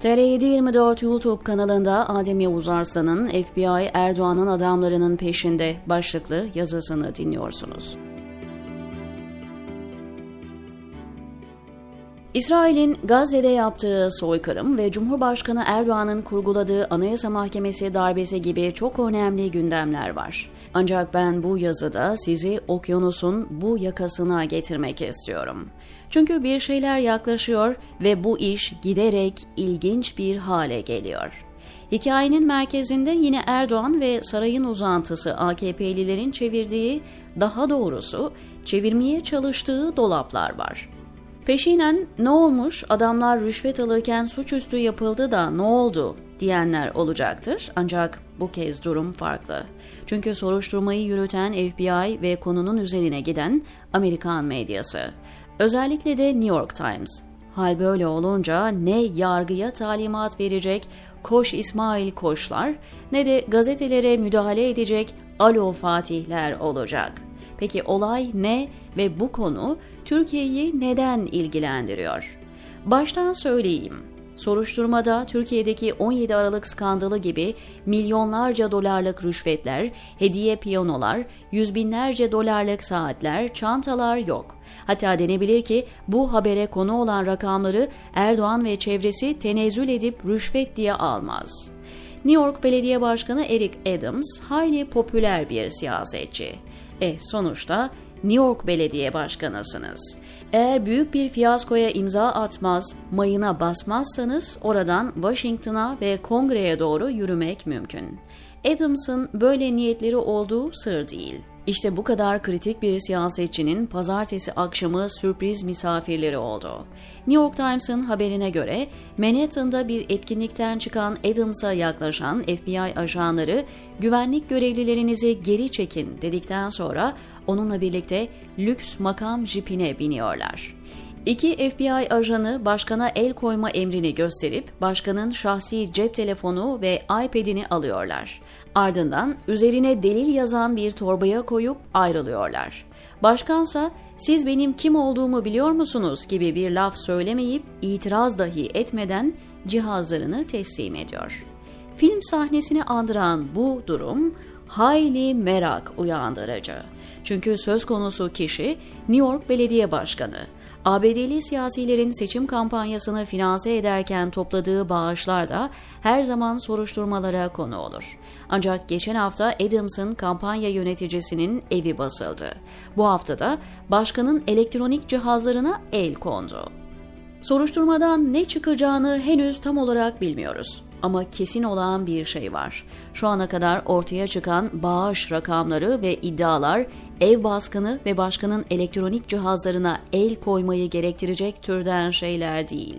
TR724 YouTube kanalında Adem Yavuz Arslan'ın FBI Erdoğan'ın adamlarının peşinde başlıklı yazısını dinliyorsunuz. İsrail'in Gazze'de yaptığı soykırım ve Cumhurbaşkanı Erdoğan'ın kurguladığı Anayasa Mahkemesi darbesi gibi çok önemli gündemler var. Ancak ben bu yazıda sizi okyanusun bu yakasına getirmek istiyorum. Çünkü bir şeyler yaklaşıyor ve bu iş giderek ilginç bir hale geliyor. Hikayenin merkezinde yine Erdoğan ve sarayın uzantısı AKP'lilerin çevirdiği, daha doğrusu çevirmeye çalıştığı dolaplar var. Peşinen ne olmuş adamlar rüşvet alırken suçüstü yapıldı da ne oldu diyenler olacaktır ancak bu kez durum farklı. Çünkü soruşturmayı yürüten FBI ve konunun üzerine giden Amerikan medyası. Özellikle de New York Times. Hal böyle olunca ne yargıya talimat verecek Koş İsmail Koşlar ne de gazetelere müdahale edecek Alo Fatihler olacak. Peki olay ne ve bu konu Türkiye'yi neden ilgilendiriyor? Baştan söyleyeyim. Soruşturmada Türkiye'deki 17 Aralık skandalı gibi milyonlarca dolarlık rüşvetler, hediye piyanolar, yüz binlerce dolarlık saatler, çantalar yok. Hatta denebilir ki bu habere konu olan rakamları Erdoğan ve çevresi tenezzül edip rüşvet diye almaz. New York Belediye Başkanı Eric Adams hayli popüler bir siyasetçi. E sonuçta New York Belediye Başkanısınız. Eğer büyük bir fiyaskoya imza atmaz, mayına basmazsanız oradan Washington'a ve Kongre'ye doğru yürümek mümkün. Adams'ın böyle niyetleri olduğu sır değil. İşte bu kadar kritik bir siyasetçinin pazartesi akşamı sürpriz misafirleri oldu. New York Times'ın haberine göre Manhattan'da bir etkinlikten çıkan Adams'a yaklaşan FBI ajanları güvenlik görevlilerinizi geri çekin dedikten sonra onunla birlikte lüks makam jipine biniyorlar. İki FBI ajanı başkana el koyma emrini gösterip başkanın şahsi cep telefonu ve iPad'ini alıyorlar. Ardından üzerine delil yazan bir torbaya koyup ayrılıyorlar. Başkansa siz benim kim olduğumu biliyor musunuz gibi bir laf söylemeyip itiraz dahi etmeden cihazlarını teslim ediyor. Film sahnesini andıran bu durum hayli merak uyandırıcı. Çünkü söz konusu kişi New York Belediye Başkanı. ABD'li siyasilerin seçim kampanyasını finanse ederken topladığı bağışlar da her zaman soruşturmalara konu olur. Ancak geçen hafta Adams'ın kampanya yöneticisinin evi basıldı. Bu haftada başkanın elektronik cihazlarına el kondu. Soruşturmadan ne çıkacağını henüz tam olarak bilmiyoruz. Ama kesin olan bir şey var. Şu ana kadar ortaya çıkan bağış rakamları ve iddialar ev baskını ve başkanın elektronik cihazlarına el koymayı gerektirecek türden şeyler değil.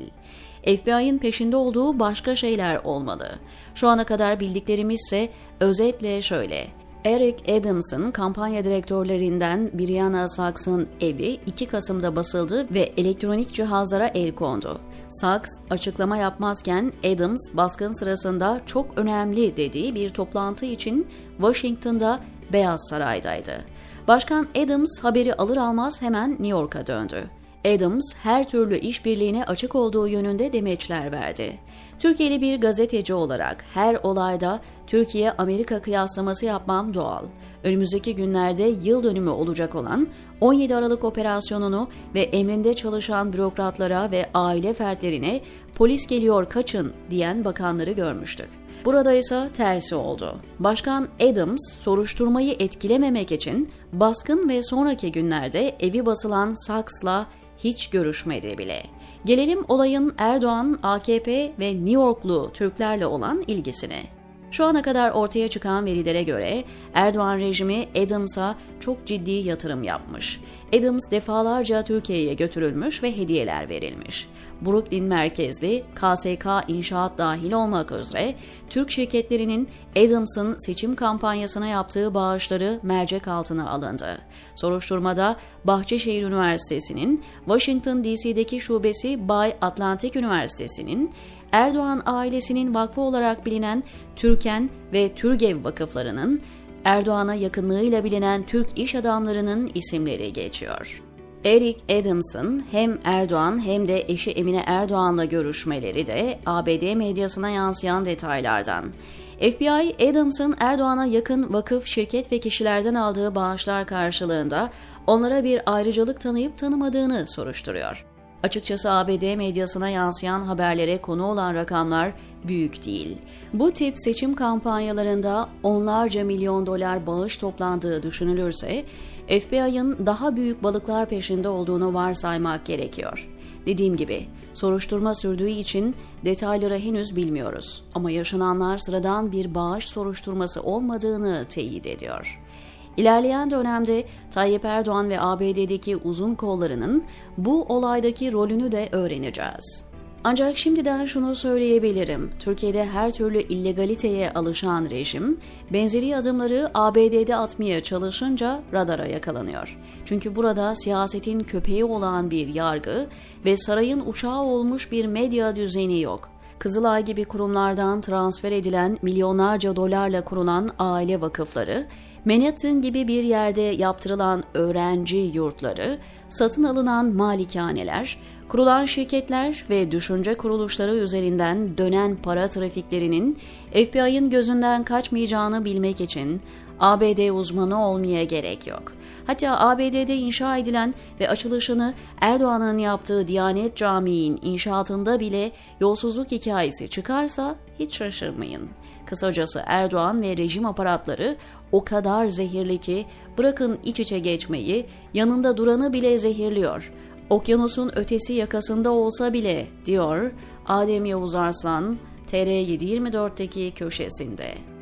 FBI'ın peşinde olduğu başka şeyler olmalı. Şu ana kadar bildiklerimiz ise özetle şöyle. Eric Adams'ın kampanya direktörlerinden Brianna Saks'ın evi 2 Kasım'da basıldı ve elektronik cihazlara el kondu. Sachs açıklama yapmazken Adams baskın sırasında çok önemli dediği bir toplantı için Washington'da Beyaz Saray'daydı. Başkan Adams haberi alır almaz hemen New York'a döndü. Adams her türlü işbirliğine açık olduğu yönünde demeçler verdi. Türkiye'li bir gazeteci olarak her olayda Türkiye-Amerika kıyaslaması yapmam doğal. Önümüzdeki günlerde yıl dönümü olacak olan 17 Aralık operasyonunu ve emrinde çalışan bürokratlara ve aile fertlerine polis geliyor kaçın diyen bakanları görmüştük. Burada ise tersi oldu. Başkan Adams soruşturmayı etkilememek için baskın ve sonraki günlerde evi basılan Saks'la hiç görüşmedi bile. Gelelim olayın Erdoğan, AKP ve New Yorklu Türklerle olan ilgisine. Şu ana kadar ortaya çıkan verilere göre Erdoğan rejimi Adams'a çok ciddi yatırım yapmış. Adams defalarca Türkiye'ye götürülmüş ve hediyeler verilmiş. Brooklyn merkezli KSK inşaat dahil olmak üzere Türk şirketlerinin Adams'ın seçim kampanyasına yaptığı bağışları mercek altına alındı. Soruşturmada Bahçeşehir Üniversitesi'nin, Washington DC'deki şubesi Bay Atlantic Üniversitesi'nin, Erdoğan ailesinin vakfı olarak bilinen Türken ve Türgev vakıflarının, Erdoğan'a yakınlığıyla bilinen Türk iş adamlarının isimleri geçiyor. Eric Adams'ın hem Erdoğan hem de eşi Emine Erdoğan'la görüşmeleri de ABD medyasına yansıyan detaylardan. FBI, Adams'ın Erdoğan'a yakın vakıf, şirket ve kişilerden aldığı bağışlar karşılığında onlara bir ayrıcalık tanıyıp tanımadığını soruşturuyor. Açıkçası ABD medyasına yansıyan haberlere konu olan rakamlar büyük değil. Bu tip seçim kampanyalarında onlarca milyon dolar bağış toplandığı düşünülürse FBI'ın daha büyük balıklar peşinde olduğunu varsaymak gerekiyor. Dediğim gibi soruşturma sürdüğü için detayları henüz bilmiyoruz ama yaşananlar sıradan bir bağış soruşturması olmadığını teyit ediyor. İlerleyen dönemde Tayyip Erdoğan ve ABD'deki uzun kollarının bu olaydaki rolünü de öğreneceğiz. Ancak şimdiden şunu söyleyebilirim. Türkiye'de her türlü illegaliteye alışan rejim, benzeri adımları ABD'de atmaya çalışınca radara yakalanıyor. Çünkü burada siyasetin köpeği olan bir yargı ve sarayın uçağı olmuş bir medya düzeni yok. Kızılay gibi kurumlardan transfer edilen milyonlarca dolarla kurulan aile vakıfları, Manhattan gibi bir yerde yaptırılan öğrenci yurtları, satın alınan malikaneler, kurulan şirketler ve düşünce kuruluşları üzerinden dönen para trafiklerinin FBI'ın gözünden kaçmayacağını bilmek için ABD uzmanı olmaya gerek yok. Hatta ABD'de inşa edilen ve açılışını Erdoğan'ın yaptığı Diyanet Camii'nin inşaatında bile yolsuzluk hikayesi çıkarsa hiç şaşırmayın. Kısacası Erdoğan ve rejim aparatları o kadar zehirli ki bırakın iç içe geçmeyi, yanında duranı bile zehirliyor. Okyanusun ötesi yakasında olsa bile diyor Adem Yavuz Arslan TR724'teki köşesinde.